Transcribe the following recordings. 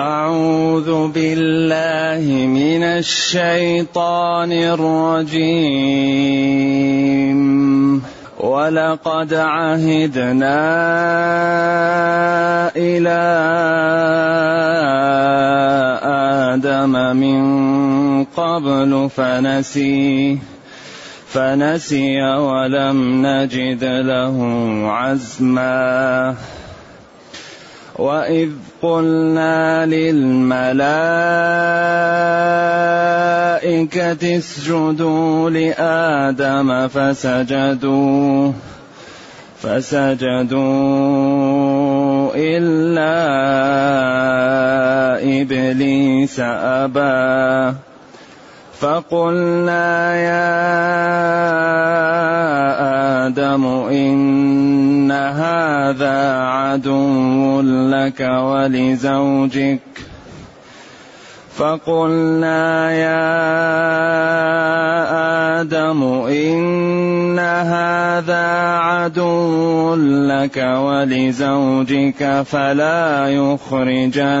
أعوذ بالله من الشيطان الرجيم. ولقد عهدنا إلى آدم من قبل فنسي فنسي ولم نجد له عزما. وإذ قلنا للملائكة اسجدوا لآدم فسجدوا فسجدوا إلا إبليس أبى فقلنا يا آدم إن هذا عدو لك ولزوجك فقلنا يا آدم إن هذا عدو لك ولزوجك فلا يخرجنكما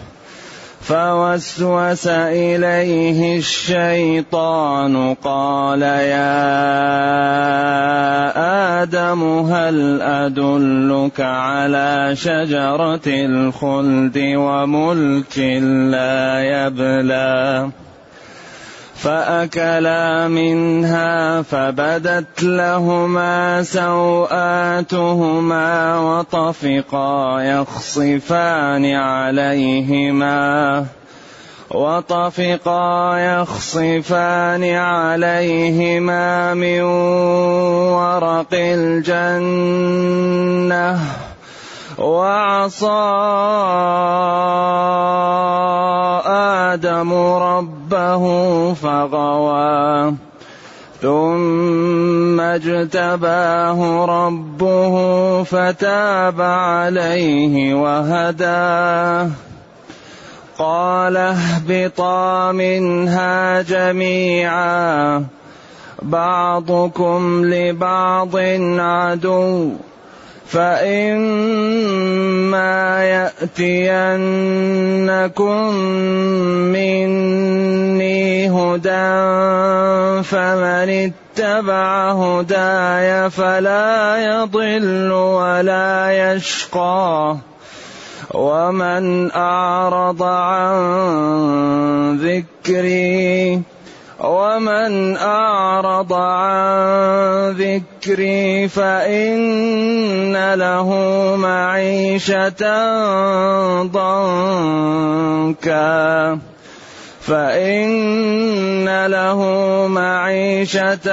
فوسوس إليه الشيطان قال يا آدم هل أدلك على شجرة الخلد وملك لا يبلى فأكلا منها فبدت لهما سوآتهما وطفقا يخصفان عليهما وطفقا يخصفان عليهما من ورق الجنة وعصى آدم ربه فغوى ثم اجتباه ربه فتاب عليه وهداه قال اهبطا منها جميعا بعضكم لبعض عدو. فإما يأتينكم مني هدى فمن اتبع هداي فلا يضل ولا يشقى ومن أعرض عن ذكري ومن أعرض عن ذكري فإن له معيشة ضنكا. فإن له معيشة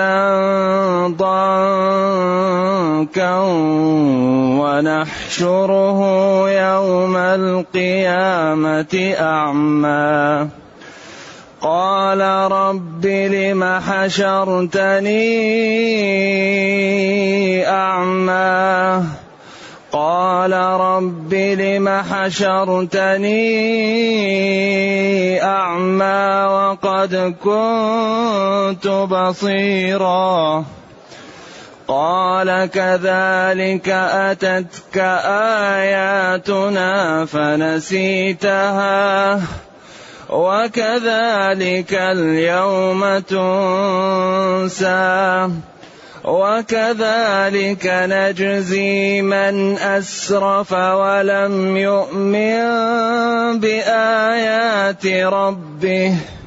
ضنكا ونحشره يوم القيامة أعمى. قال رب لم حشرتني أعمى؟ قال رب لم حشرتني أعمى وقد كنت بصيرا؟ قال كذلك أتتك آياتنا فنسيتها. وكذلك اليوم تنسى. وكذلك نجزي من أسرف ولم يؤمن بآيات ربه.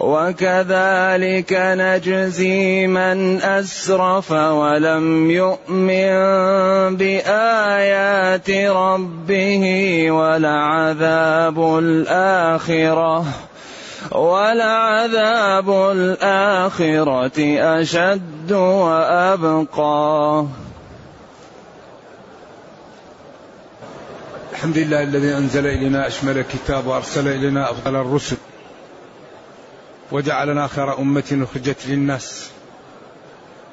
وكذلك نجزي من أسرف ولم يؤمن بآيات ربه ولعذاب الآخرة ولعذاب الآخرة أشد وأبقى. الحمد لله الذي أنزل إلينا أشمل كتاب وأرسل إلينا أفضل الرسل. وجعلنا خير أمة أخرجت للناس.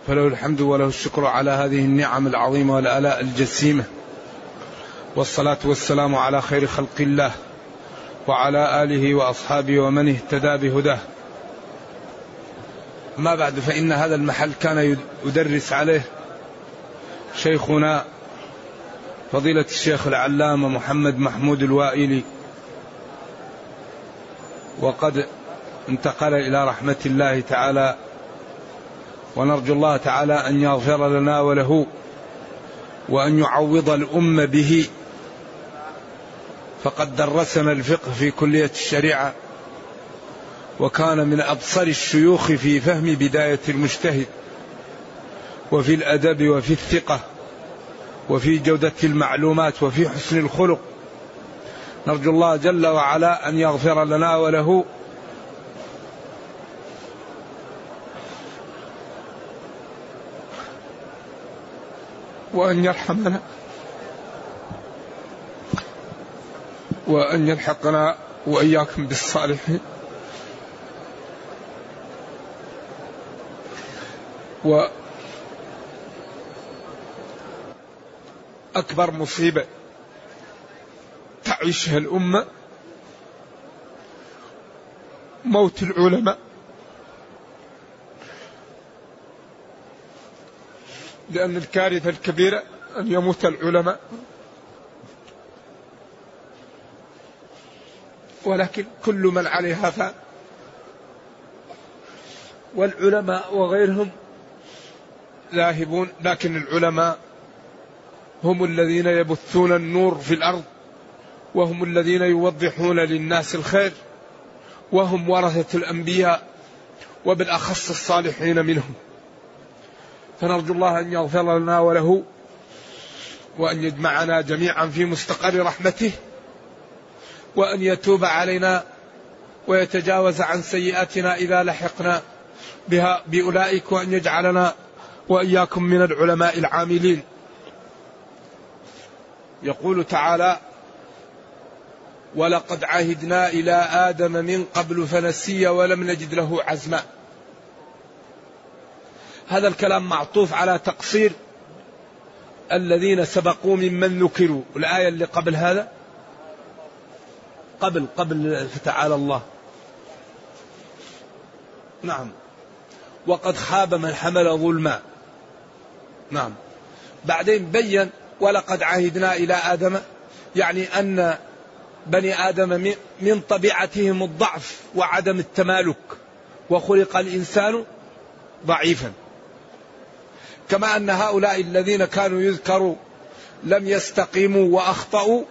فله الحمد وله الشكر على هذه النعم العظيمة والآلاء الجسيمة. والصلاة والسلام على خير خلق الله وعلى آله وأصحابه ومن اهتدى بهداه. ما بعد فإن هذا المحل كان يدرس عليه شيخنا فضيلة الشيخ العلامة محمد محمود الوائلي. وقد انتقل إلى رحمة الله تعالى ونرجو الله تعالى أن يغفر لنا وله وأن يعوض الأمة به. فقد درسنا الفقه في كلية الشريعة وكان من أبصر الشيوخ في فهم بداية المجتهد وفي الأدب وفي الثقة وفي جودة المعلومات وفي حسن الخلق. نرجو الله جل وعلا أن يغفر لنا وله وأن يرحمنا. وأن يلحقنا وإياكم بالصالحين. و أكبر مصيبة تعيشها الأمة موت العلماء. لأن الكارثة الكبيرة أن يموت العلماء. ولكن كل من عليها فان والعلماء وغيرهم ذاهبون لكن العلماء هم الذين يبثون النور في الأرض وهم الذين يوضحون للناس الخير وهم ورثة الأنبياء وبالأخص الصالحين منهم. فنرجو الله أن يغفر لنا وله وأن يجمعنا جميعا في مستقر رحمته وأن يتوب علينا ويتجاوز عن سيئاتنا إذا لحقنا بها بأولئك وأن يجعلنا وإياكم من العلماء العاملين. يقول تعالى ولقد عهدنا إلى آدم من قبل فنسي ولم نجد له عزما. هذا الكلام معطوف على تقصير الذين سبقوا ممن ذكروا الآية اللي قبل هذا؟ قبل قبل فتعالى الله. نعم. وقد خاب من حمل ظلما. نعم. بعدين بين ولقد عهدنا إلى آدم يعني أن بني آدم من طبيعتهم الضعف وعدم التمالك وخلق الإنسان ضعيفا. كما أن هؤلاء الذين كانوا يذكروا لم يستقيموا وأخطأوا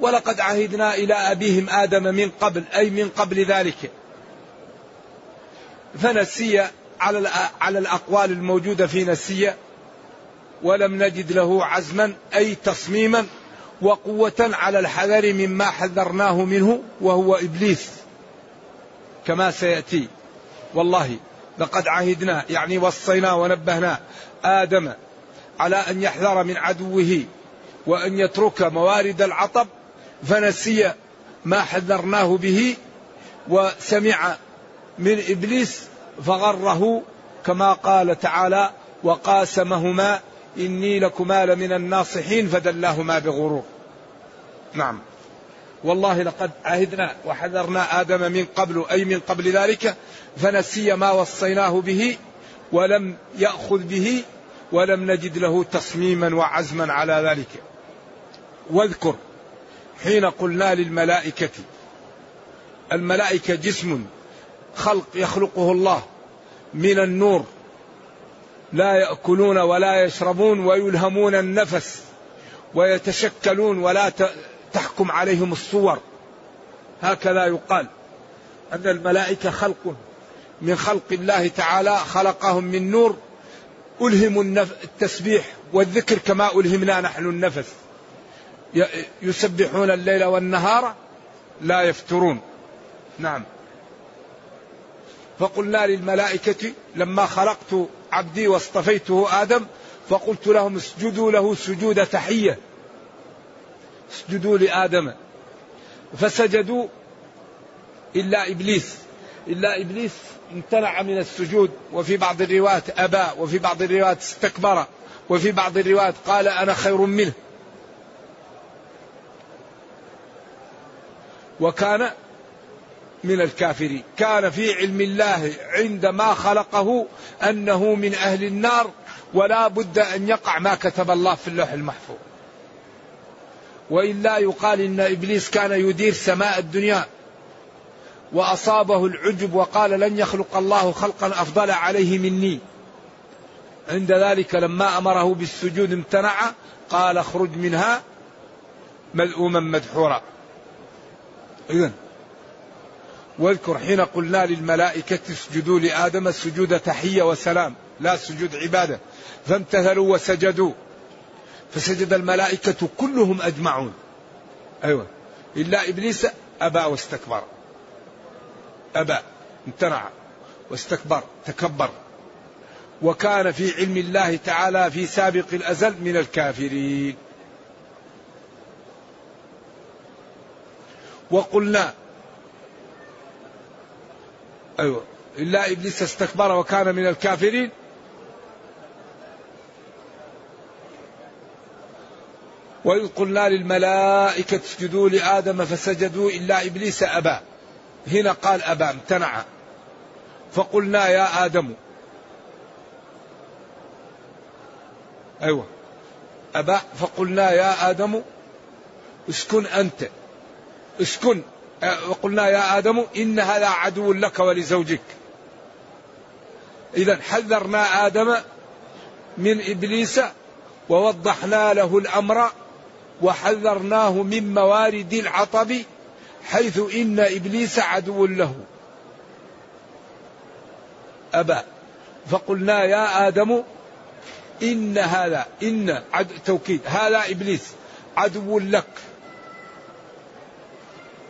ولقد عهدنا إلى أبيهم آدم من قبل أي من قبل ذلك. فنسي على على الأقوال الموجودة في نسية ولم نجد له عزما أي تصميما وقوة على الحذر مما حذرناه منه وهو إبليس كما سيأتي. والله لقد عهدنا يعني وصينا ونبهنا آدم على أن يحذر من عدوه وأن يترك موارد العطب فنسي ما حذرناه به وسمع من إبليس فغره كما قال تعالى وقاسمهما إني لكما لمن الناصحين فدلاهما بغرور. نعم. والله لقد عهدنا وحذرنا آدم من قبل أي من قبل ذلك فنسي ما وصيناه به ولم يأخذ به ولم نجد له تصميما وعزما على ذلك. واذكر حين قلنا للملائكة الملائكة جسم خلق يخلقه الله من النور لا يأكلون ولا يشربون ويلهمون النفس ويتشكلون ولا تحكم عليهم الصور. هكذا يقال أن الملائكة خلق من خلق الله تعالى خلقهم من نور. ألهموا التسبيح والذكر كما ألهمنا نحن النفس. يسبحون الليل والنهار لا يفترون. نعم. فقلنا للملائكة لما خلقت عبدي واصطفيته آدم فقلت لهم اسجدوا له سجود تحية. اسجدوا لآدم. فسجدوا إلا إبليس. إلا إبليس امتنع من السجود. وفي بعض الروايات أبى وفي بعض الروايات استكبر وفي بعض الروايات قال أنا خير منه. وكان من الكافرين. كان في علم الله عندما خلقه أنه من أهل النار ولا بد أن يقع ما كتب الله في اللوح المحفوظ. وإلا يقال إن إبليس كان يدير سماء الدنيا وأصابه العجب وقال لن يخلق الله خلقا أفضل عليه مني. عند ذلك لما أمره بالسجود امتنع قال اخرج منها ملؤوما مدحورا. إذن واذكر حين قلنا للملائكة اسجدوا لآدم سجود تحية وسلام لا سجود عبادة. فامتثلوا وسجدوا. فسجد الملائكة كلهم أجمعون. أيوة. إلا إبليس أبى واستكبر. أبى امتنع واستكبر تكبر. وكان في علم الله تعالى في سابق الأزل من الكافرين. وقلنا أيوة إلا إبليس استكبر وكان من الكافرين. وإذ قلنا للملائكة اسجدوا لآدم فسجدوا إلا إبليس أبى. هنا قال أبى امتنع. فقلنا يا آدم. أيوة. أبى فقلنا يا آدم اسكن أنت. اسكن. وقلنا يا آدم إن هذا عدو لك ولزوجك. إذا حذرنا آدم من إبليس ووضحنا له الأمر وحذرناه من موارد العطب حيث إن إبليس عدو له. أبى فقلنا يا آدم إن هذا إن عد توكيد هذا إبليس عدو لك.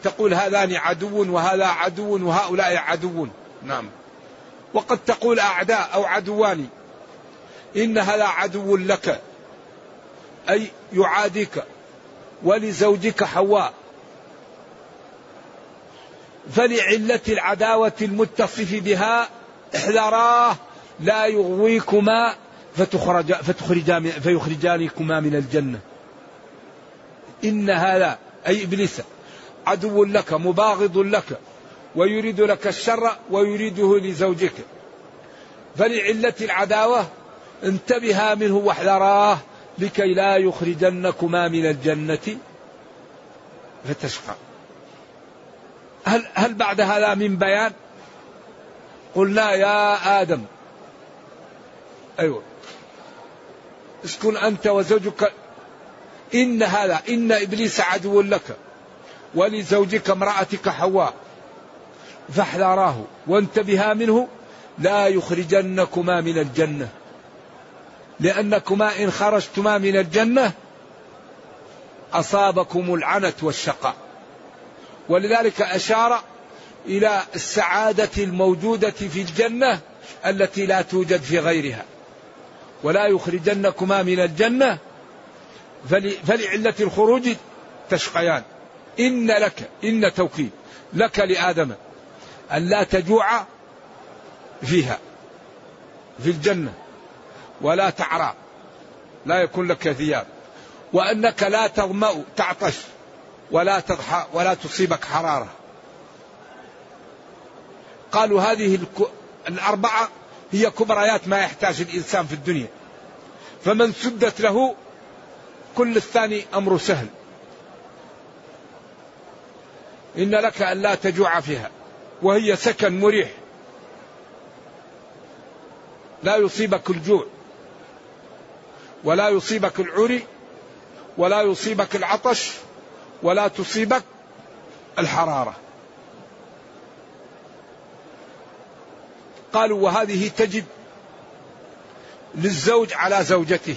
تقول هذان عدو وهذا عدو وهؤلاء عدو. نعم. وقد تقول أعداء أو عدوان إن هذا عدو لك أي يعاديك. ولزوجك حواء. فلعلة العداوة المتصف بها احذراه لا يغويكما فتخرج فتخرجا فيخرجانكما من الجنة. إن هذا أي إبليس عدو لك مباغض لك ويريد لك الشر ويريده لزوجك. فلعلة العداوة انتبها منه واحذراه لكي لا يخرجنكما من الجنة. فتشقى. هل هل بعد هذا من بيان؟ قلنا يا آدم. أيوة. اسكن أنت وزوجك. إن هذا إن إبليس عدو لك. ولزوجك امرأتك حواء. فاحذراه وانتبها منه. لا يخرجنكما من الجنة. لأنكما إن خرجتما من الجنة أصابكم العنت والشقاء. ولذلك أشار إلى السعادة الموجودة في الجنة التي لا توجد في غيرها. ولا يخرجنكما من الجنة فلعلة الخروج تشقيان. إن لك إن توكيد لك لآدم أن لا تجوع فيها في الجنة. ولا تعرى. لا يكون لك ثياب. وأنك لا تظمأ تعطش ولا تضحى ولا تصيبك حرارة. قالوا هذه الأربعة هي كبريات ما يحتاج الإنسان في الدنيا. فمن سدت له كل الثاني أمر سهل. إن لك أن لا تجوع فيها. وهي سكن مريح. لا يصيبك الجوع. ولا يصيبك العري ولا يصيبك العطش ولا تصيبك الحرارة. قالوا وهذه تجب للزوج على زوجته.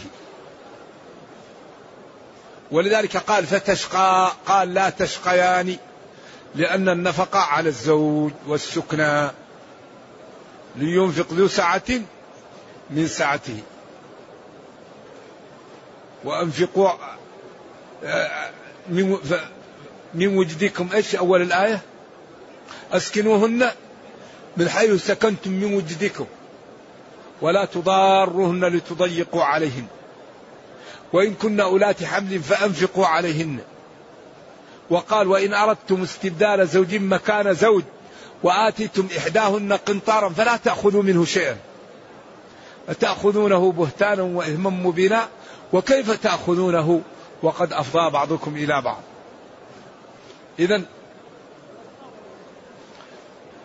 ولذلك قال فتشقى قال لا تشقيان لأن النفقة على الزوج والسكنى لينفق ذو سعة من سعته. وأنفقوا من من وجدكم إيش أول الآية؟ أسكنوهن من حيث سكنتم من وجدكم ولا تضاروهن لتضيقوا عليهن وإن كن أولات حمل فأنفقوا عليهن. وقال وإن أردتم استبدال زوج مكان زوج وآتيتم إحداهن قنطارا فلا تأخذوا منه شيئا أتأخذونه بهتانا وإثما مبينا؟ وكيف تأخذونه؟ وقد أفضى بعضكم إلى بعض. إذا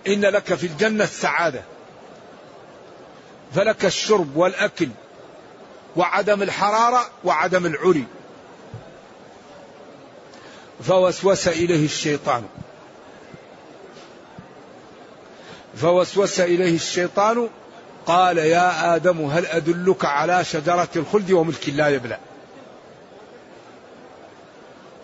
إن لك في الجنة السعادة فلك الشرب والأكل وعدم الحرارة وعدم العري فوسوس إليه الشيطان. فوسوس إليه الشيطان قال يا آدم هل أدلك على شجرة الخلد وملك لا يبلى؟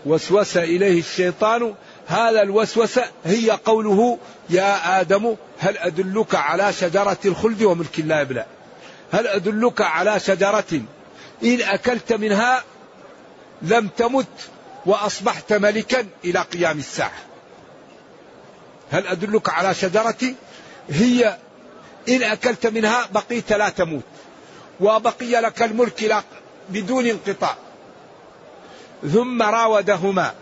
وسوس إليه الشيطان هذا الوسوسة هي قوله يا آدم هل أدلك على شجرة الخلد وملك لا يبلى؟ هل أدلك على شجرة؟ إن أكلت منها لم تمت وأصبحت ملكا إلى قيام الساعة. هل أدلك على شجرة؟ هي إن أكلت منها بقيت لا تموت. وبقي لك الملك بدون انقطاع. ثم راودهما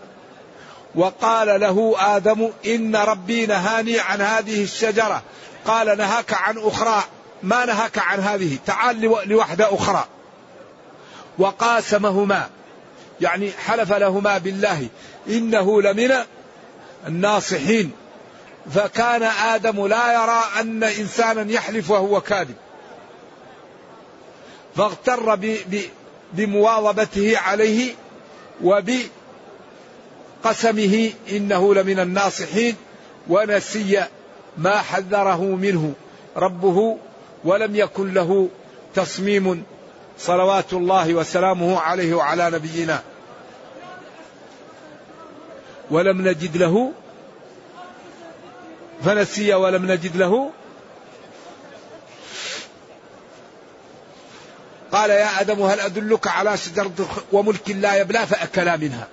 وقال له آدم إن ربي نهاني عن هذه الشجرة. قال نهاك عن أخرى. ما نهاك عن هذه؟ تعال لوحدة أخرى. وقاسمهما. يعني حلف لهما بالله إنه لمن الناصحين. فكان آدم لا يرى أن إنسانا يحلف وهو كاذب. فاغتر بمواظبته عليه وبقسمه إنه لمن الناصحين ونسي ما حذره منه ربه ولم يكن له تصميم صلوات الله وسلامه عليه وعلى نبينا. ولم نجد له فنسي ولم نجد له. قال يا آدم هل أدلك على شجره وملك لا يبلى فأكلا منها.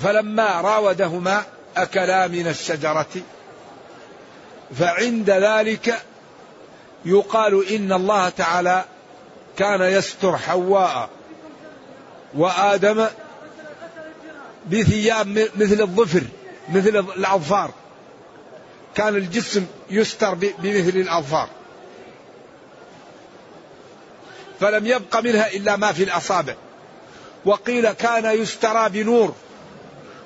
فلما راودهما أكلا من الشجرة. فعند ذلك يقال إن الله تعالى كان يستر حواء وآدم بثياب مثل الظفر مثل الأظفار. كان الجسم يستر بمثل الأظفار. فلم يبق منها إلا ما في الأصابع. وقيل كان يسترى بنور.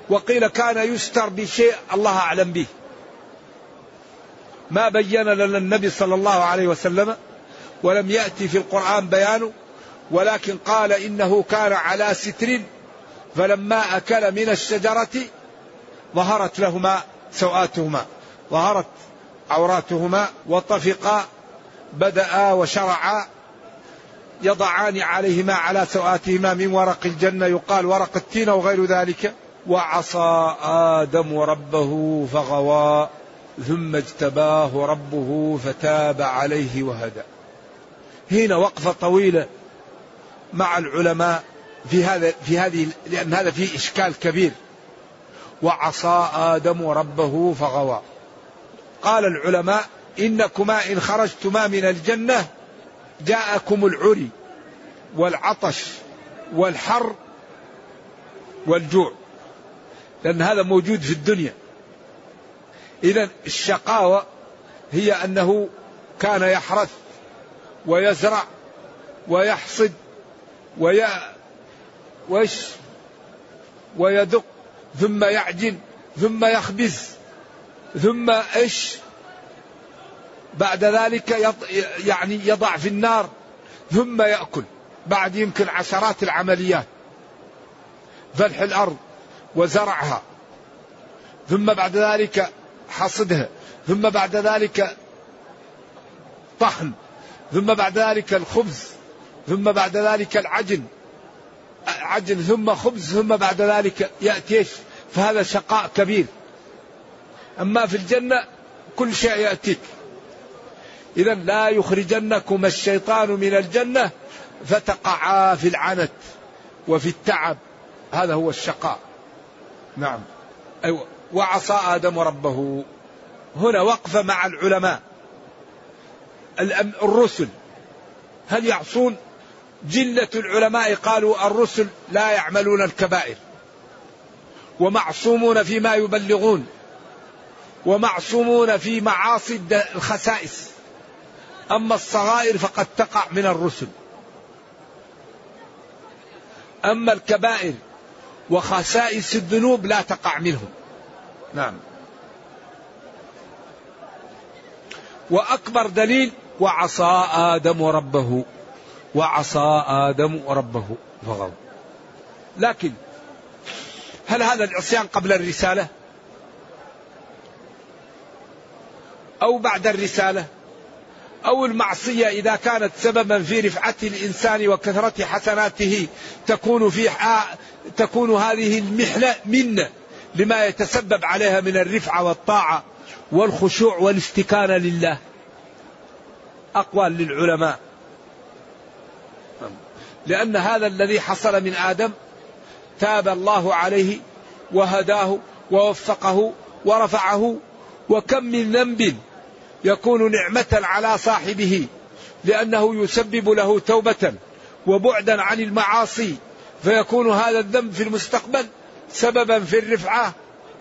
وقيل كان يستر بشيء الله أعلم به. ما بين لنا النبي صلى الله عليه وسلم ولم يأتي في القرآن بيانه ولكن قال إنه كان على ستر فلما أكل من الشجرة ظهرت لهما سوآتهما ظهرت عوراتهما وطفقا بدأ وشرعا يضعان عليهما على سوآتهما من ورق الجنة يقال ورق التين وغير ذلك وعصى آدم ربه فغوى ثم اجتباه ربه فتاب عليه وهدى. هنا وقفة طويلة مع العلماء في هذا في هذه لأن هذا فيه إشكال كبير. وعصى آدم ربه فغوى. قال العلماء إنكما إن خرجتما من الجنة جاءكم العري والعطش والحر والجوع. لأن هذا موجود في الدنيا. إذا الشقاوة هي أنه كان يحرث ويزرع ويحصد وي ويش ويدق ثم يعجن ثم يخبز ثم إيش؟ بعد ذلك يض... يعني يضع في النار ثم يأكل. بعد يمكن عشرات العمليات. فلح الأرض وزرعها. ثم بعد ذلك حصدها. ثم بعد ذلك طحن. ثم بعد ذلك الخبز. ثم بعد ذلك العجن. عجن ثم خبز ثم بعد ذلك يأتي إيش؟ فهذا شقاء كبير. أما في الجنة كل شيء يأتيك. إذا لا يخرجنكم الشيطان من الجنة فتقعا في العنت وفي التعب. هذا هو الشقاء. نعم. أيوة. وعصى آدم ربه. هنا وقفة مع العلماء. الرسل. هل يعصون؟ جلة العلماء قالوا الرسل لا يعملون الكبائر ومعصومون فيما يبلغون ومعصومون في معاصي الخسائس. أما الصغائر فقد تقع من الرسل. أما الكبائر وخسائس الذنوب لا تقع منهم. نعم. وأكبر دليل وعصى آدم ربه. وعصى آدم ربه فغضب لكن هل هذا العصيان قبل الرسالة؟ أو بعد الرسالة؟ أو المعصية إذا كانت سببا في رفعة الإنسان وكثرة حسناته تكون في تكون هذه المحنة منا لما يتسبب عليها من الرفعة والطاعة والخشوع والاستكانة لله. أقوال للعلماء. لأن هذا الذي حصل من آدم تاب الله عليه وهداه ووفقه ورفعه وكم من ذنب يكون نعمة على صاحبه لأنه يسبب له توبة وبعدا عن المعاصي فيكون هذا الذنب في المستقبل سببا في الرفعة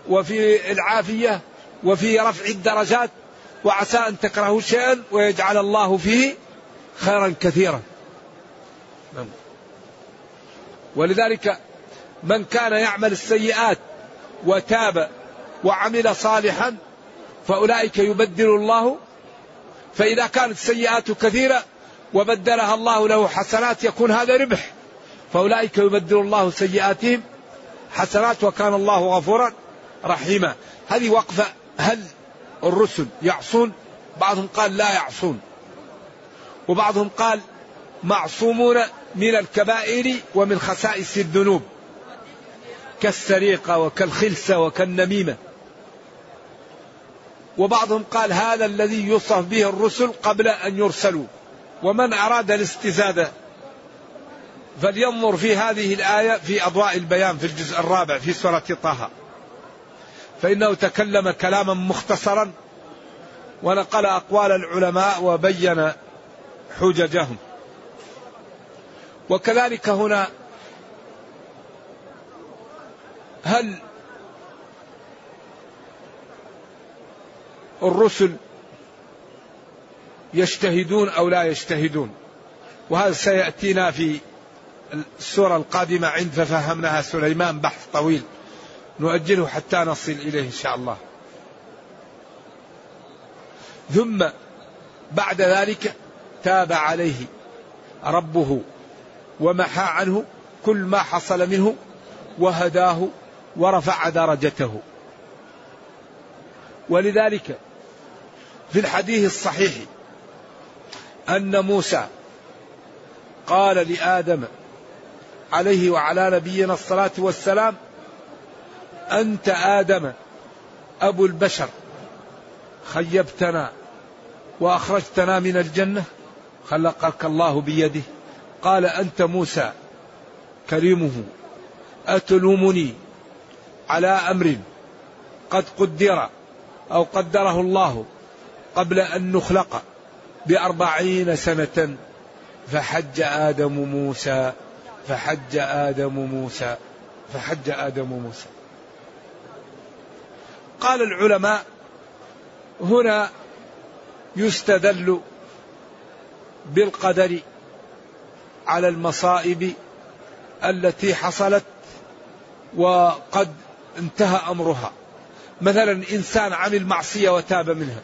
وفي العافية وفي رفع الدرجات وعسى أن تكرهوا شيئا ويجعل الله فيه خيرا كثيرا. ولذلك من كان يعمل السيئات وتاب وعمل صالحا فأولئك يبدل الله فإذا كانت السيئات كثيرة وبدلها الله له حسنات يكون هذا ربح فأولئك يبدل الله سيئاتهم حسنات وكان الله غفورا رحيما. هذه وقفة هل الرسل يعصون؟ بعضهم قال لا يعصون وبعضهم قال معصومون من الكبائر ومن خسائس الذنوب. كالسرقة وكالخلسة وكالنميمة. وبعضهم قال هذا الذي يوصف به الرسل قبل أن يرسلوا. ومن أراد الاستزادة فلينظر في هذه الآية في أضواء البيان في الجزء الرابع في سورة طه. فإنه تكلم كلاما مختصرا ونقل أقوال العلماء وبين حججهم. وكذلك هنا هل الرسل يجتهدون أو لا يجتهدون؟ وهذا سيأتينا في السورة القادمة عند ففهمناها سليمان بحث طويل. نؤجله حتى نصل إليه إن شاء الله. ثم بعد ذلك تاب عليه ربه ومحى عنه كل ما حصل منه وهداه ورفع درجته. ولذلك في الحديث الصحيح أن موسى قال لآدم عليه وعلى نبينا الصلاة والسلام أنت آدم أبو البشر خيبتنا وأخرجتنا من الجنة خلقك الله بيده. قال أنت موسى كريمه أتلومني على أمر قد قدر أو قدره الله قبل أن نخلق بأربعين سنة فحج آدم موسى فحج آدم موسى فحج آدم موسى. قال العلماء هنا يستدل بالقدر على المصائب التي حصلت وقد انتهى أمرها. مثلا إنسان عمل معصية وتاب منها.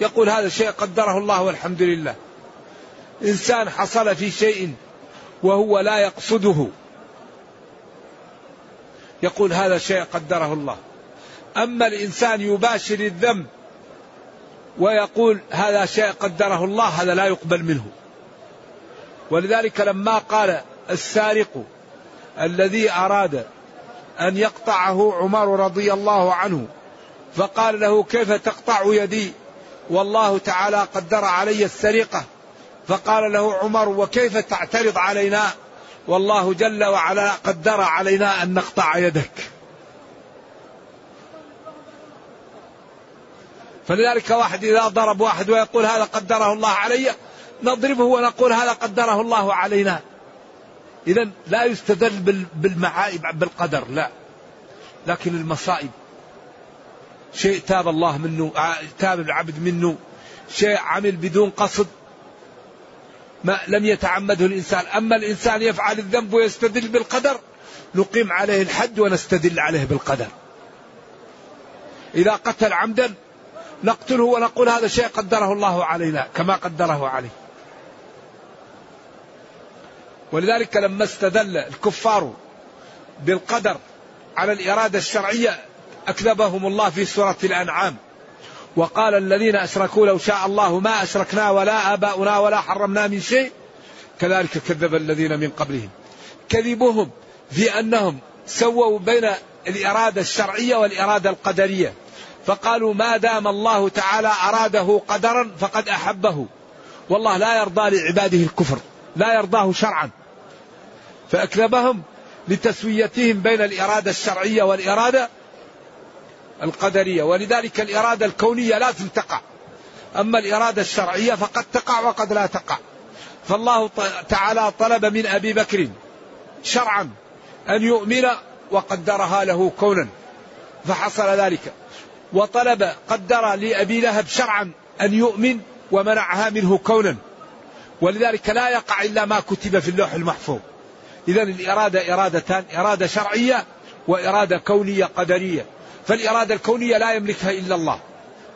يقول هذا الشيء قدره الله والحمد لله. إنسان حصل في شيء وهو لا يقصده. يقول هذا شيء قدره الله. أما الإنسان يباشر الذنب ويقول هذا شيء قدره الله هذا لا يقبل منه. ولذلك لما قال السارق الذي أراد أن يقطعه عمر رضي الله عنه فقال له كيف تقطع يدي؟ والله تعالى قدر علي السرقة. فقال له عمر وكيف تعترض علينا؟ والله جل وعلا قدر علينا أن نقطع يدك. فلذلك واحد إذا ضرب واحد ويقول هذا قدره الله علي نضربه ونقول هذا قدره الله علينا. إذا لا يستدل بالمعائب بالقدر لا. لكن المصائب. شيء تاب الله منه تاب العبد منه. شيء عمل بدون قصد. ما لم يتعمده الإنسان. أما الإنسان يفعل الذنب ويستدل بالقدر نقيم عليه الحد ونستدل عليه بالقدر. إذا قتل عمدا نقتله ونقول هذا شيء قدره الله علينا كما قدره عليه ولذلك لما استدل الكفار بالقدر على الإرادة الشرعية أكذبهم الله في سورة الأنعام. وقال الذين أشركوا لو شاء الله ما أشركنا ولا آباؤنا ولا حرمنا من شيء. كذلك كذب الذين من قبلهم. كذبهم في أنهم سووا بين الإرادة الشرعية والإرادة القدرية. فقالوا ما دام الله تعالى أراده قدرا فقد أحبه. والله لا يرضى لعباده الكفر. لا يرضاه شرعا. فأكذبهم لتسويتهم بين الإرادة الشرعية والإرادة القدرية. ولذلك الإرادة الكونية لازم تقع أما الإرادة الشرعية فقد تقع وقد لا تقع. فالله تعالى طلب من أبي بكر شرعا أن يؤمن وقدرها له كونا. فحصل ذلك. وطلب قدر لأبي لهب شرعا أن يؤمن ومنعها منه كونا. ولذلك لا يقع إلا ما كتب في اللوح المحفوظ. إذا الإرادة إرادتان إرادة شرعية وإرادة كونية قدرية. فالإرادة الكونية لا يملكها إلا الله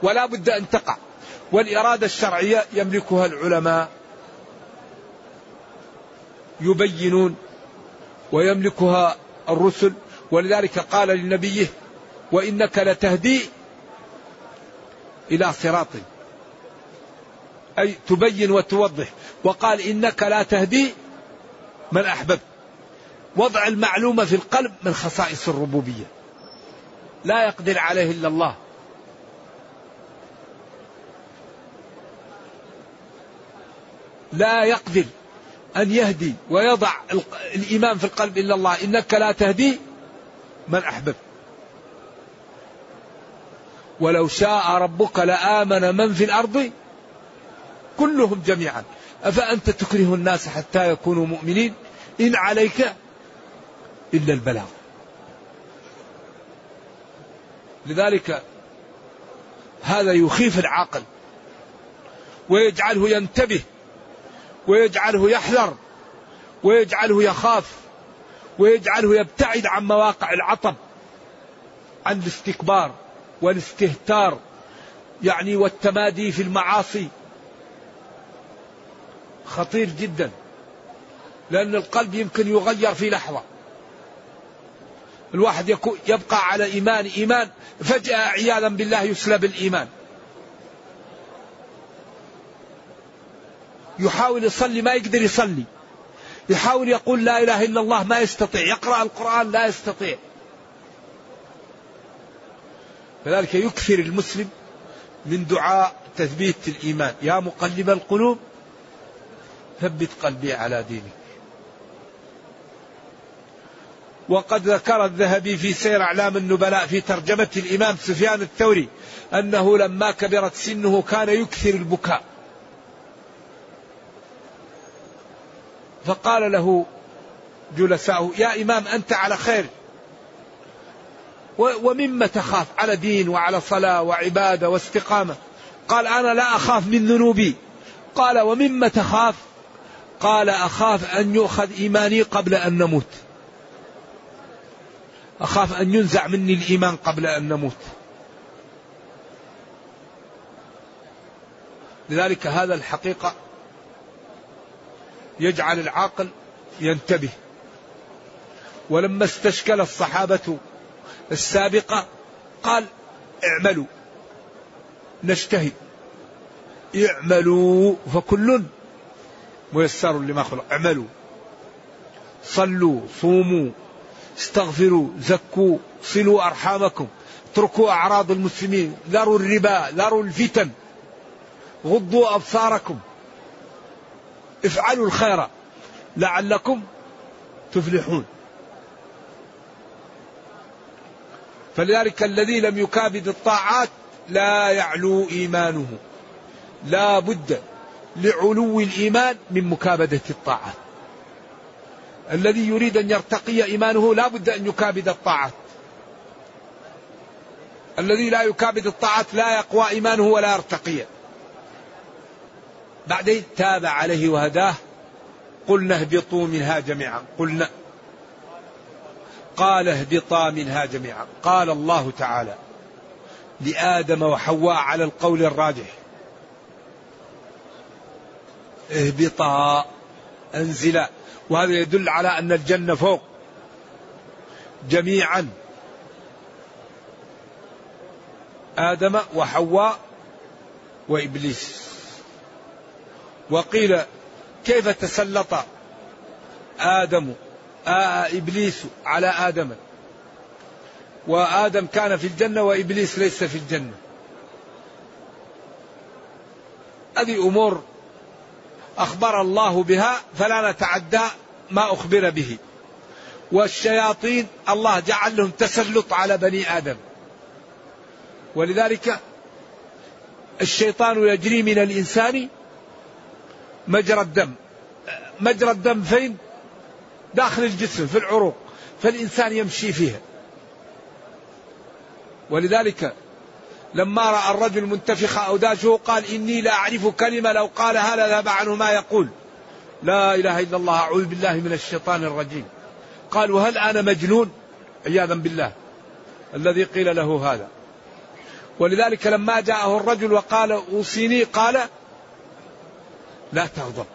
ولا بد أن تقع. والإرادة الشرعية يملكها العلماء يبينون ويملكها الرسل. ولذلك قال لنبيه وإنك لتهدي إلى صراط أي تبين وتوضح. وقال إنك لا تهدي من أحببت. وضع المعلومة في القلب من خصائص الربوبية. لا يقدر عليه إلا الله. لا يقدر أن يهدي ويضع الإيمان في القلب إلا الله. إنك لا تهدي من أحببت. ولو شاء ربك لآمن من في الأرض كلهم جميعا. أفأنت تكره الناس حتى يكونوا مؤمنين؟ إن عليك إلا البلاغ. لذلك هذا يخيف العاقل ويجعله ينتبه ويجعله يحذر ويجعله يخاف ويجعله يبتعد عن مواقع العطب عن الاستكبار والاستهتار يعني والتمادي في المعاصي. خطير جدا لأن القلب يمكن يغير في لحظة. الواحد يبقى على إيمان إيمان فجأة عياذا بالله يسلب الإيمان. يحاول يصلي ما يقدر يصلي. يحاول يقول لا إله إلا الله ما يستطيع. يقرأ القرآن لا يستطيع. فذلك يكثر المسلم من دعاء تثبيت الإيمان. يا مقلب القلوب ثبت قلبي على دينك. وقد ذكر الذهبي في سير أعلام النبلاء في ترجمة الإمام سفيان الثوري أنه لما كبرت سنه كان يكثر البكاء. فقال له جلساؤه يا إمام أنت على خير. ومما تخاف؟ على دين وعلى صلاة وعبادة واستقامة. قال أنا لا أخاف من ذنوبي. قال ومما تخاف؟ قال أخاف أن يؤخذ إيماني قبل أن نموت. أخاف أن ينزع مني الإيمان قبل أن نموت. لذلك هذا الحقيقة يجعل العاقل ينتبه. ولما استشكل الصحابة السابقة قال اعملوا نجتهد اعملوا فكل ميسر لما خلق اعملوا صلوا صوموا استغفروا زكوا صلوا أرحامكم اتركوا أعراض المسلمين ذروا الربا ذروا الفتن غضوا أبصاركم. افعلوا الخير لعلكم تفلحون. فلذلك الذي لم يكابد الطاعات لا يعلو إيمانه. لا بد لعلو الإيمان من مكابدة الطاعات. الذي يريد أن يرتقي إيمانه لا بد أن يكابد الطاعات الذي لا يكابد الطاعات لا يقوى إيمانه ولا يرتقي. بعدين تاب عليه وهداه قلنا اهبطوا منها جميعا. قلنا قال اهبطا منها جميعا. قال الله تعالى لآدم وحواء على القول الراجح. اهبطا. انزلا وهذا يدل على أن الجنة فوق. جميعا. آدم وحواء وإبليس. وقيل كيف تسلط آدم آه إبليس على آدم؟ وآدم كان في الجنة وإبليس ليس في الجنة. هذه أمور أخبر الله بها فلا نتعدى ما أخبر به. والشياطين الله جعل لهم تسلط على بني آدم. ولذلك الشيطان يجري من الإنسان مجرى الدم. مجرى الدم فين؟ داخل الجسم في العروق. فالإنسان يمشي فيها. ولذلك لما رأى الرجل منتفخ أوداجه قال إني لا أعرف كلمة لو قالها لذهب عنه ما يقول. لا إله إلا الله أعوذ بالله من الشيطان الرجيم. قال وهل أنا مجنون؟ عياذا بالله. الذي قيل له هذا. ولذلك لما جاءه الرجل وقال أوصيني قال لا تغضب.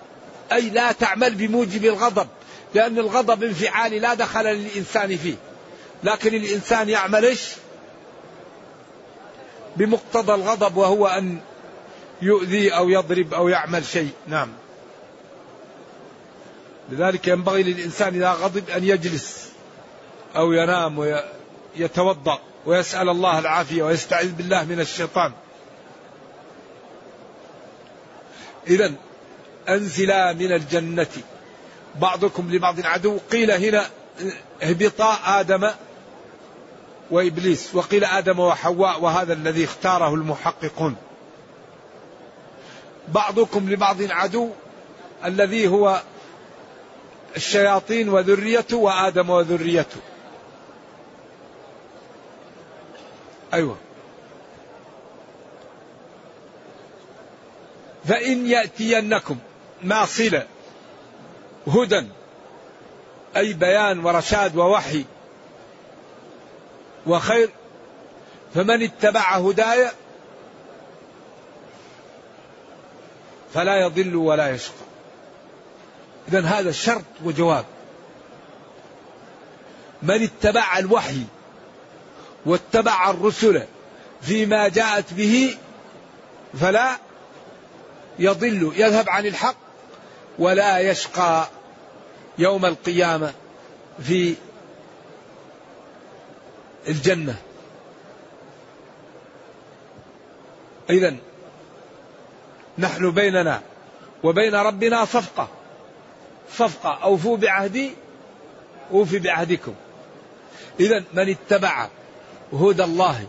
أي لا تعمل بموجب الغضب لأن الغضب انفعالي لا دخل للإنسان فيه. لكن الإنسان يعمل إيش؟ بمقتضى الغضب وهو أن يؤذي أو يضرب أو يعمل شيء. نعم. لذلك ينبغي للإنسان إذا غضب أن يجلس أو ينام ويتوضأ ويسأل الله العافية ويستعيذ بالله من الشيطان. إذا أنزلا من الجنة. بعضكم لبعض عدو قيل هنا اهبطا آدم وإبليس وقيل آدم وحواء وهذا الذي اختاره المحققون. بعضكم لبعض عدو الذي هو الشياطين وذريته وآدم وذريته. أيوة. فإن يأتينكم ما صلة هدى أي بيان ورشاد ووحي وخير فمن اتبع هداي فلا يضل ولا يشقى. إذا هذا شرط وجواب. من اتبع الوحي واتبع الرسل فيما جاءت به فلا يضل يذهب عن الحق ولا يشقى يوم القيامة في الجنة. إذا نحن بيننا وبين ربنا صفقة. صفقة. أوفوا بعهدي أوفي بعهدكم. إذا من اتبع هدى الله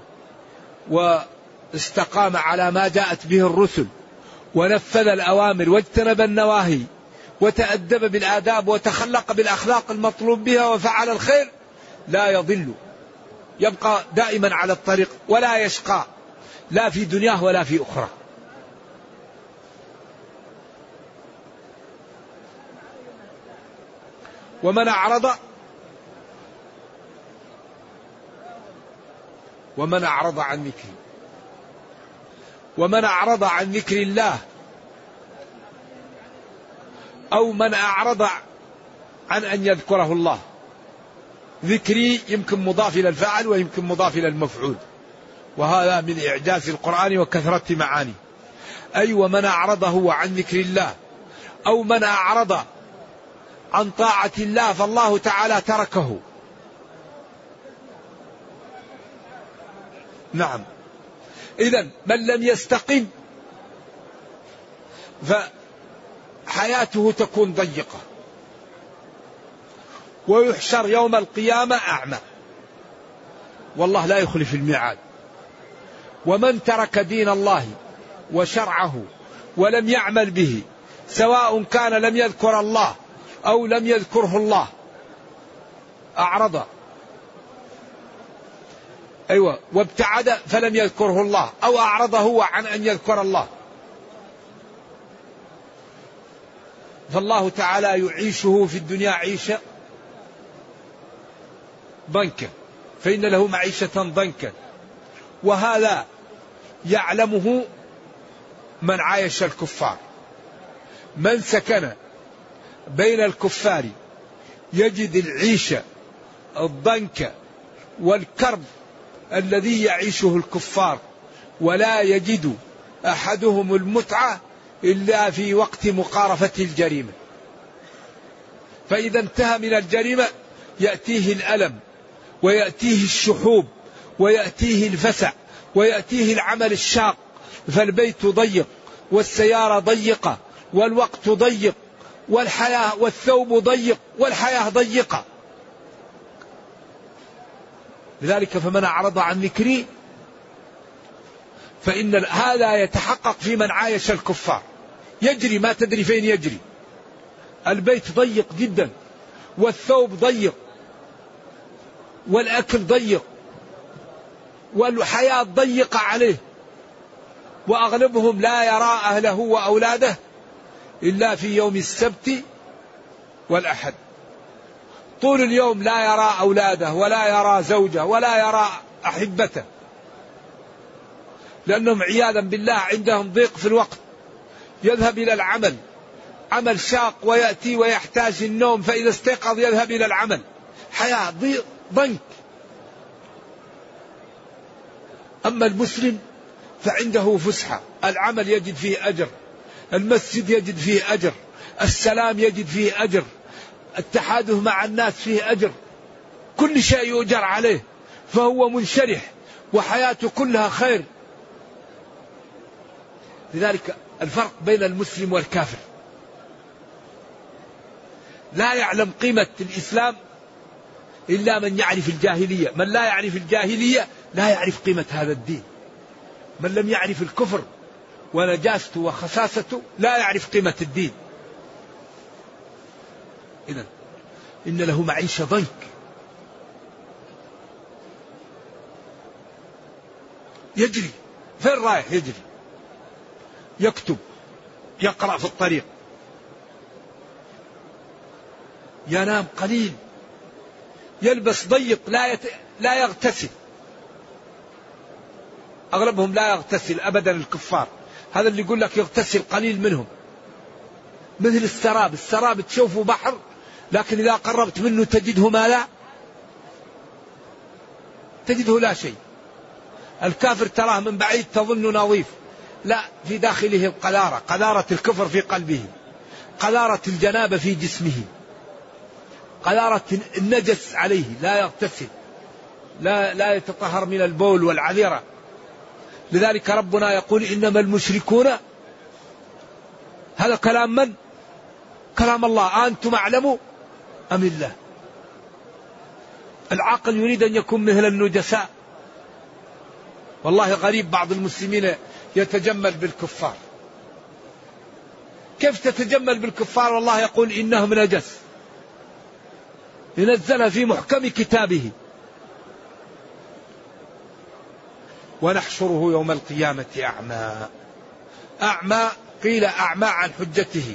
واستقام على ما جاءت به الرسل ونفذ الأوامر واجتنب النواهي وتأدب بالآداب وتخلق بالأخلاق المطلوب بها وفعل الخير لا يضل. يبقى دائما على الطريق ولا يشقى لا في دنياه ولا في أخرى. ومن أعرض ومن أعرض عن ذكري. ومن أعرض عن ذكر الله أو من أعرض عن أن يذكره الله. ذكري يمكن مضاف إلى الفاعل ويمكن مضاف إلى المفعول. وهذا من إعجاز القرآن وكثرة معانيه أي ومن أعرض هو عن ذكر الله أو من أعرض عن طاعة الله فالله تعالى تركه. نعم. إذا من لم يستقم فحياته تكون ضيقة. ويحشر يوم القيامة أعمى. والله لا يخلف الميعاد. ومن ترك دين الله وشرعه ولم يعمل به سواء كان لم يذكر الله أو لم يذكره الله أعرض. أيوة وابتعد فلم يذكره الله أو أعرض هو عن أن يذكر الله. فالله تعالى يعيشه في الدنيا عيشة ضنكا فإن له معيشة ضنكا. وهذا يعلمه من عايش الكفار. من سكن بين الكفار يجد العيشة الضنك والكرب الذي يعيشه الكفار ولا يجد أحدهم المتعة إلا في وقت مقارفة الجريمة. فإذا انتهى من الجريمة يأتيه الألم. ويأتيه الشحوب ويأتيه الفسع ويأتيه العمل الشاق. فالبيت ضيق والسيارة ضيقة والوقت ضيق والحياة والثوب ضيق والحياة ضيقة. لذلك فمن أعرض عن ذكري فإن هذا يتحقق في من عايش الكفار. يجري ما تدري فين يجري. البيت ضيق جدا والثوب ضيق والأكل ضيق والحياة ضيقة عليه وأغلبهم لا يرى أهله وأولاده إلا في يوم السبت والأحد. طول اليوم لا يرى أولاده ولا يرى زوجه ولا يرى أحبته لأنهم عياذا بالله عندهم ضيق في الوقت. يذهب إلى العمل عمل شاق ويأتي ويحتاج النوم فإذا استيقظ يذهب إلى العمل. حياة ضنك. أما المسلم فعنده فسحة. العمل يجد فيه أجر. المسجد يجد فيه أجر. السلام يجد فيه أجر. التحادث مع الناس فيه أجر. كل شيء يؤجر عليه. فهو منشرح. وحياته كلها خير. لذلك الفرق بين المسلم والكافر. لا يعلم قيمة الإسلام إلا من يعرف الجاهلية. من لا يعرف الجاهلية لا يعرف قيمة هذا الدين. من لم يعرف الكفر ونجاسته وخساسته لا يعرف قيمة الدين. إذا إن له معيشة ضنك. يجري. فين رايح؟ يجري. يكتب. يقرأ في الطريق. ينام قليل. يلبس ضيق لا يت... لا يغتسل. أغلبهم لا يغتسل ابدا الكفار. هذا اللي يقول لك يغتسل قليل منهم. مثل السراب السراب تشوفه بحر لكن إذا قربت منه تجده ما لا؟ تجده لا شيء. الكافر تراه من بعيد تظن نظيف. لا في داخله القذارة قذارة الكفر في قلبه. قذارة الجنابة في جسمه. قذارة النجس عليه لا يغتسل لا لا يتطهر من البول والعذرة لذلك ربنا يقول إنما المشركون هذا كلام من؟ كلام الله. أنتم أعلموا أم الله؟ العقل يريد أن يكون مثل النجساء. والله غريب بعض المسلمين يتجمل بالكفار. كيف تتجمل بالكفار؟ والله يقول إنهم نجس. ينزلها في محكم كتابه. ونحشره يوم القيامة أعمى. أعمى قيل أعمى عن حجته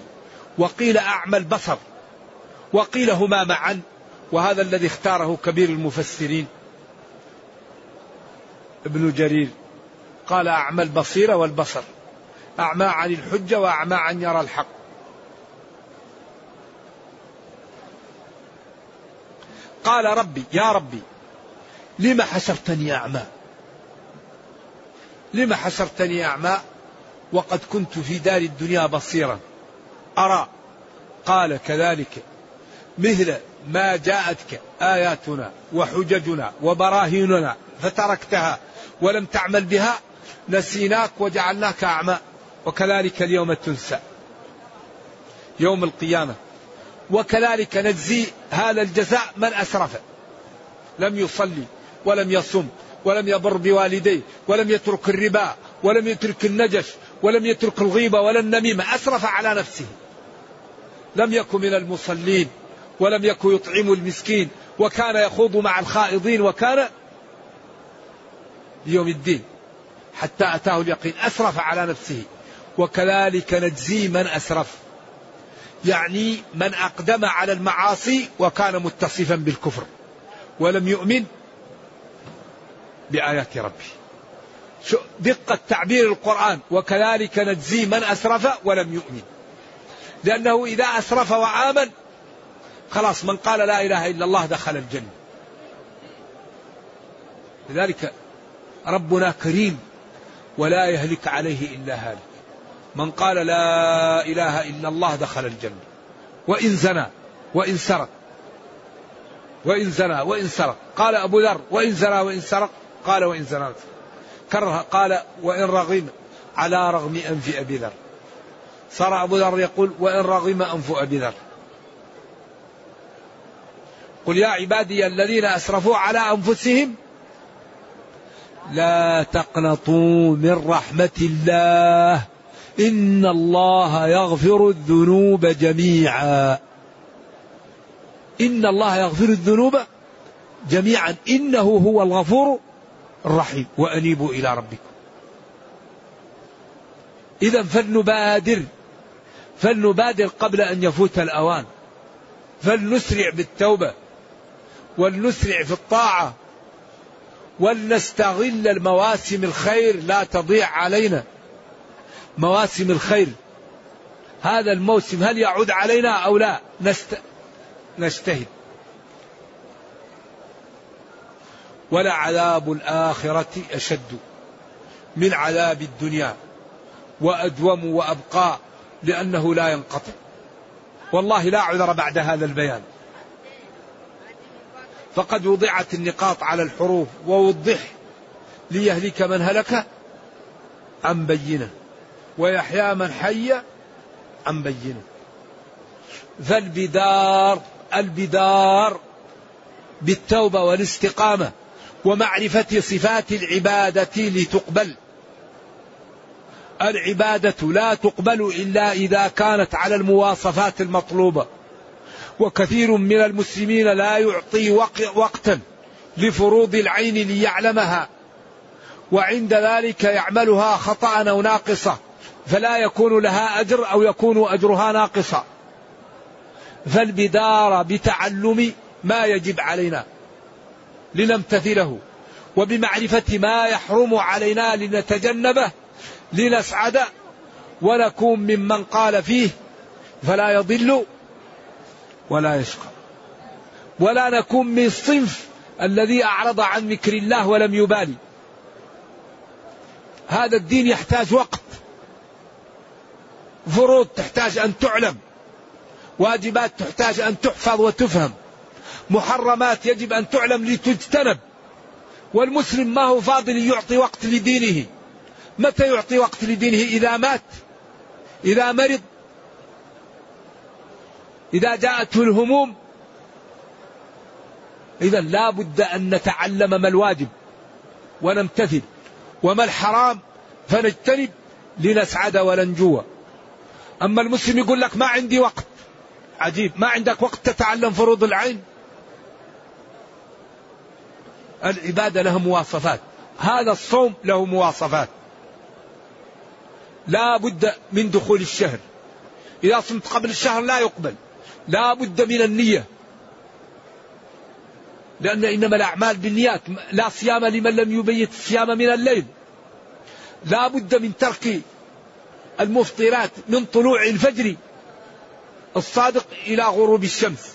وقيل أعمى البصر وقيل هما معا وهذا الذي اختاره كبير المفسرين. ابن جرير قال أعمى البصيرة والبصر. أعمى عن الحجة وأعمى عن يرى الحق. قال ربي يا ربي لم حشرتني أعمى؟ لم حشرتني أعمى؟ وقد كنت في دار الدنيا بصيرا. أرى؟ قال كذلك. مثل ما جاءتك آياتنا وحججنا وبراهيننا فتركتها ولم تعمل بها نسيناك وجعلناك أعمى وكذلك اليوم تنسى. يوم القيامة. وكذلك نجزي هذا الجزاء من أسرف. لم يصلي ولم يصم ولم يبر بوالديه ولم يترك الربا ولم يترك النجش ولم يترك الغيبة ولا النميمة أسرف على نفسه. لم يكن من المصلين ولم يكن يطعم المسكين وكان يخوض مع الخائضين وكان يوم الدين حتى أتاه اليقين أسرف على نفسه. وكذلك نجزي من أسرف. يعني من أقدم على المعاصي وكان متصفا بالكفر ولم يؤمن بآيات ربه. دقة تعبير القرآن وكذلك نجزي من أسرف ولم يؤمن. لأنه إذا أسرف وآمن خلاص من قال لا إله إلا الله دخل الجنة. لذلك ربنا كريم ولا يهلك عليه إلا هالك. من قال لا إله إلا الله دخل الجنة. وإن زنى وإن سرق. وإن زنى وإن سرق. قال أبو ذر وإن زنى وإن سرق. قال وإن زنى كره قال وإن رغم. على رغم أنف أبي ذر. صار أبو ذر يقول وإن رغم أنف أبي ذر. قل يا عبادي الذين أسرفوا على أنفسهم لا تقنطوا من رحمة الله. إن الله يغفر الذنوب جميعا. إن الله يغفر الذنوب جميعا. إنه هو الغفور الرحيم. وأنيبوا إلى ربكم. إذا فلنبادر. فلنبادر قبل أن يفوت الأوان. فلنسرع بالتوبة. ولنسرع في الطاعة. ولنستغل المواسم الخير لا تضيع علينا. مواسم الخير. هذا الموسم هل يعود علينا أو لا؟ نست... نجتهد. ولعذاب الآخرة أشد من عذاب الدنيا. وأدوم وأبقى لأنه لا ينقطع. والله لا عذر بعد هذا البيان. فقد وضعت النقاط على الحروف. ووضح ليهلك من هلك عن بينة. ويحيى من حي عن بينه فالبدار البدار بالتوبة والاستقامة ومعرفة صفات العبادة لتقبل. العبادة لا تقبل إلا إذا كانت على المواصفات المطلوبة. وكثير من المسلمين لا يعطي وقتا لفروض العين ليعلمها وعند ذلك يعملها خطأ أو ناقصة. فلا يكون لها أجر أو يكون أجرها ناقصا فالبدار بتعلم ما يجب علينا لنمتثله وبمعرفة ما يحرم علينا لنتجنبه لنسعد ونكون ممن قال فيه فلا يضل ولا يشقى. ولا نكون من صنف الذي أعرض عن ذكر الله ولم يبالي. هذا الدين يحتاج وقت. فروض تحتاج أن تعلم. واجبات تحتاج أن تحفظ وتفهم. محرمات يجب أن تعلم لتجتنب. والمسلم ما هو فاضل يعطي وقت لدينه. متى يعطي وقت لدينه؟ إذا مات. إذا مرض. إذا جاءته الهموم. إذا لا بد أن نتعلم ما الواجب ونمتثل. وما الحرام فنجتنب لنسعد ولنجوى أما المسلم يقول لك ما عندي وقت. عجيب. ما عندك وقت تتعلم فروض العين. العبادة لها مواصفات. هذا الصوم له مواصفات. لا بد من دخول الشهر. إذا صمت قبل الشهر لا يقبل. لا بد من النية. لأن إنما الأعمال بالنيات. لا صيام لمن لم يبيت الصيام من الليل. لا بد من ترك المفطرات من طلوع الفجر الصادق إلى غروب الشمس.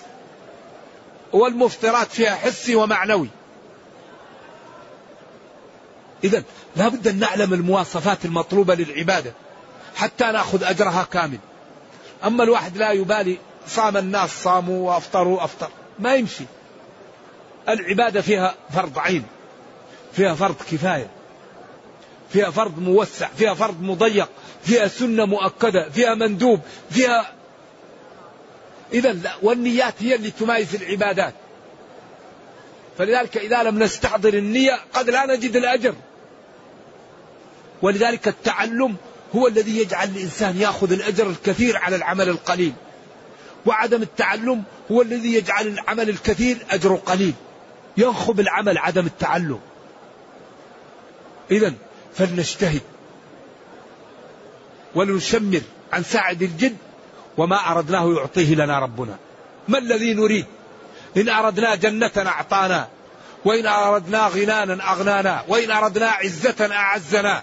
والمفطرات فيها حسي ومعنوي. إذا لا بد أن نعلم المواصفات المطلوبة للعبادة حتى نأخذ أجرها كامل. أما الواحد لا يبالي صام الناس صاموا وأفطروا أفطر. ما يمشي. العبادة فيها فرض عين فيها فرض كفاية فيها فرض موسع فيها فرض مضيق فيها سنة مؤكدة فيها مندوب فيها إذا والنيات هي اللي تمايز العبادات. فلذلك إذا لم نستحضر النية قد لا نجد الأجر. ولذلك التعلم هو الذي يجعل الإنسان يأخذ الأجر الكثير على العمل القليل. وعدم التعلم هو الذي يجعل العمل الكثير أجره قليل. ينخب العمل عدم التعلم. إذا فلنجتهد. ولنشمر عن ساعد الجد وما أردناه يعطيه لنا ربنا. ما الذي نريد؟ إن أردنا جنة أعطانا وإن أردنا غنانا أغنانا وإن أردنا عزة أعزنا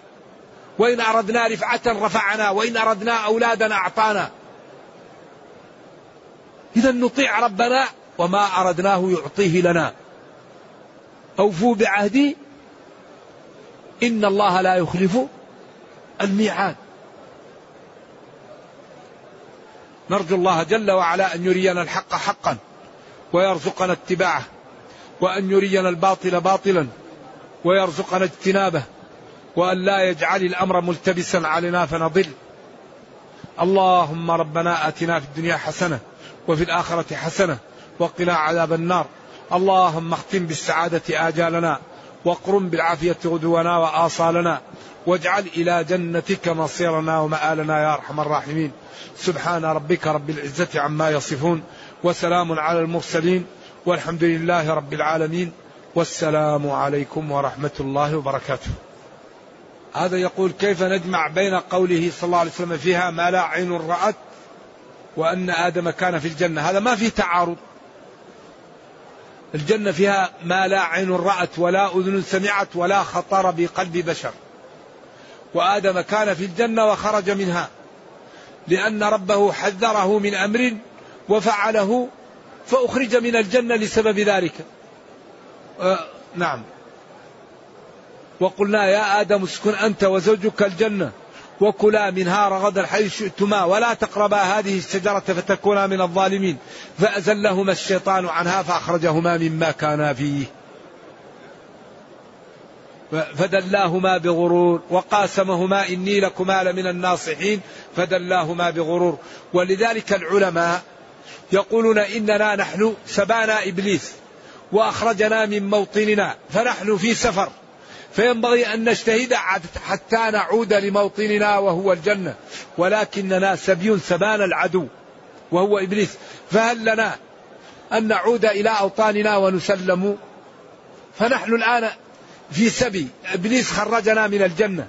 وإن أردنا رفعة رفعنا وإن أردنا أولادا أعطانا. إذا نطيع ربنا وما أردناه يعطيه لنا. أوفوا بعهدي. إن الله لا يخلف الميعاد. نرجو الله جل وعلا أن يرينا الحق حقا ويرزقنا اتباعه وأن يرينا الباطل باطلا ويرزقنا اجتنابه وأن لا يجعل الأمر ملتبسا علينا فنضل. اللهم ربنا آتنا في الدنيا حسنة وفي الآخرة حسنة وقنا عذاب النار. اللهم اختم بالسعادة آجالنا واقرم بالعافية غدونا وآصالنا. واجعل إلى جنتك مصيرنا ومآلنا يا أرحم الراحمين. سبحان ربك رب العزة عما يصفون وسلام على المرسلين والحمد لله رب العالمين. والسلام عليكم ورحمة الله وبركاته. هذا يقول كيف نجمع بين قوله صلى الله عليه وسلم فيها ما لا عين رأت وأن آدم كان في الجنة؟ هذا ما في تعارض. الجنة فيها ما لا عين رأت ولا أذن سمعت ولا خطر بقلب بشر. وآدم كان في الجنة وخرج منها لأن ربه حذره من أمر وفعله فأخرج من الجنة لسبب ذلك. آه نعم. وقلنا يا آدم اسكن أنت وزوجك الجنة وكلا منها رغدا حيث شئتما ولا تقربا هذه الشجرة فتكونا من الظالمين. فأزلهما الشيطان عنها فأخرجهما مما كانا فيه. فدلاهما بغرور وقاسمهما إني لكما لمن الناصحين فدلاهما بغرور ولذلك العلماء يقولون إننا نحن سبانا إبليس وأخرجنا من موطننا فنحن في سفر فينبغي أن نجتهد حتى نعود لموطننا وهو الجنة ولكننا سبي سبان العدو وهو إبليس فهل لنا أن نعود إلى أوطاننا ونسلم؟ فنحن الآن في سبي. إبليس خرجنا من الجنة.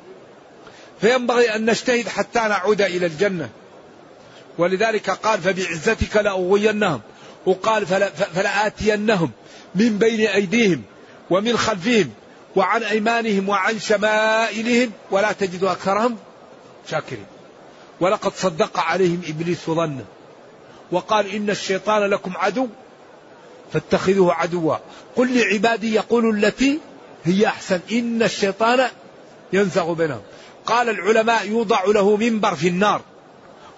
فينبغي أن نجتهد حتى نعود إلى الجنة. ولذلك قال فبعزتك لأغوينهم. وقال فلآتينهم من بين أيديهم ومن خلفهم وعن أيمانهم وعن شمائلهم ولا تجد أكثرهم شاكرين. ولقد صدق عليهم إبليس ظنه. وقال إن الشيطان لكم عدو فاتخذوه عدوا. قل لعبادي يقولوا التي هي أحسن. إن الشيطان ينزغ بينهم. قال العلماء يوضع له منبر في النار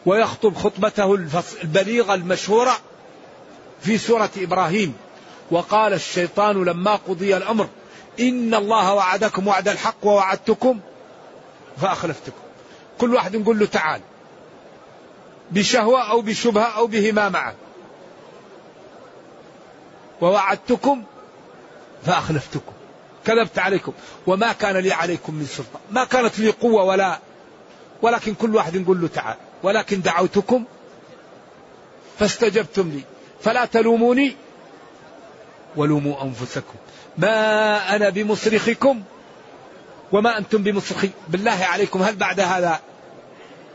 ويخطب خطبته البليغة المشهورة في سورة إبراهيم. وقال الشيطان لما قضي الأمر إن الله وعدكم وعد الحق ووعدتكم فأخلفتكم. كل واحد نقول له تعال بشهوة أو بشبهة أو بهما معا. ووعدتكم فأخلفتكم. كذبت عليكم وما كان لي عليكم من سلطان. ما كانت لي قوة ولا ولكن كل واحد نقول له تعال. ولكن دعوتكم فاستجبتم لي. فلا تلوموني ولوموا أنفسكم. ما أنا بمصرخكم وما أنتم بمصرخي. بالله عليكم هل بعد هذا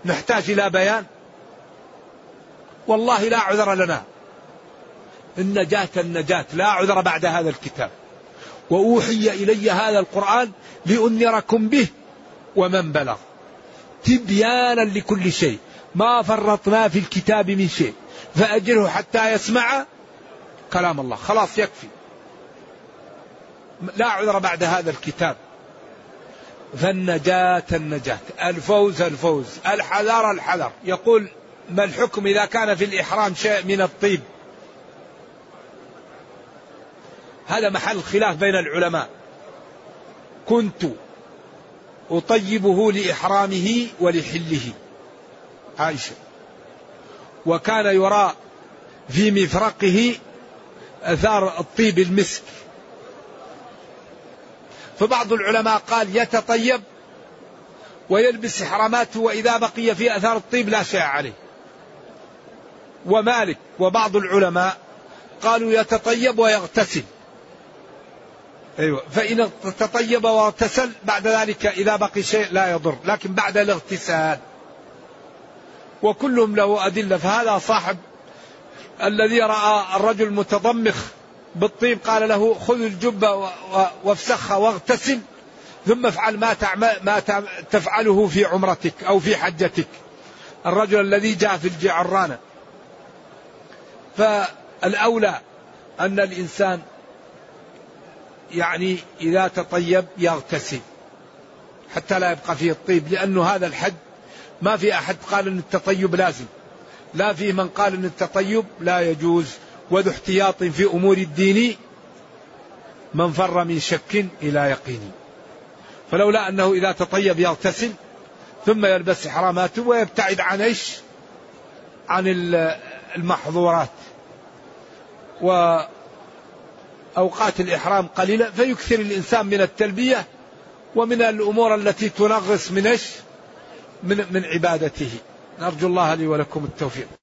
نحتاج إلى بيان؟ والله لا عذر لنا. النجاة النجاة لا عذر بعد هذا الكتاب. وأوحي إلي هذا القرآن لأنذركم به ومن بلغ. تبيانا لكل شيء. ما فرطنا في الكتاب من شيء. فأجره حتى يسمع كلام الله. خلاص يكفي. لا عذر بعد هذا الكتاب. فالنجاة النجاة. الفوز الفوز. الحذر الحذر. يقول ما الحكم إذا كان في الإحرام شيء من الطيب؟ هذا محل خلاف بين العلماء. كنت أطيبه لإحرامه ولحله. عائشة. وكان يرى في مفرقه أثار الطيب المسك. فبعض العلماء قال يتطيب ويلبس إحراماته وإذا بقي في أثار الطيب لا شيء عليه. ومالك وبعض العلماء قالوا يتطيب ويغتسل. أيوة. فإن تطيب واغتسل بعد ذلك إذا بقي شيء لا يضر لكن بعد الاغتسال. وكلهم له أدلة فهذا صاحب الذي رأى الرجل متضمخ بالطيب قال له خذ الجبة وافسخها واغتسل ثم افعل ما ما تفعله في عمرتك أو في حجتك. الرجل الذي جاء في الجعرانة فالأولى أن الإنسان يعني إذا تطيب يغتسل حتى لا يبقى فيه الطيب لأنه هذا الحد ما في أحد قال أن التطيب لازم لا في من قال أن التطيب لا يجوز وذو احتياط في أمور الدين من فر من شك إلى يقين. فلولا أنه إذا تطيب يغتسل ثم يلبس إحراماته ويبتعد عن إيش؟ عن المحظورات. وأوقات الإحرام قليلة فيكثر الإنسان من التلبية ومن الأمور التي تنغص من من, من عبادته. نرجو الله لي ولكم التوفيق.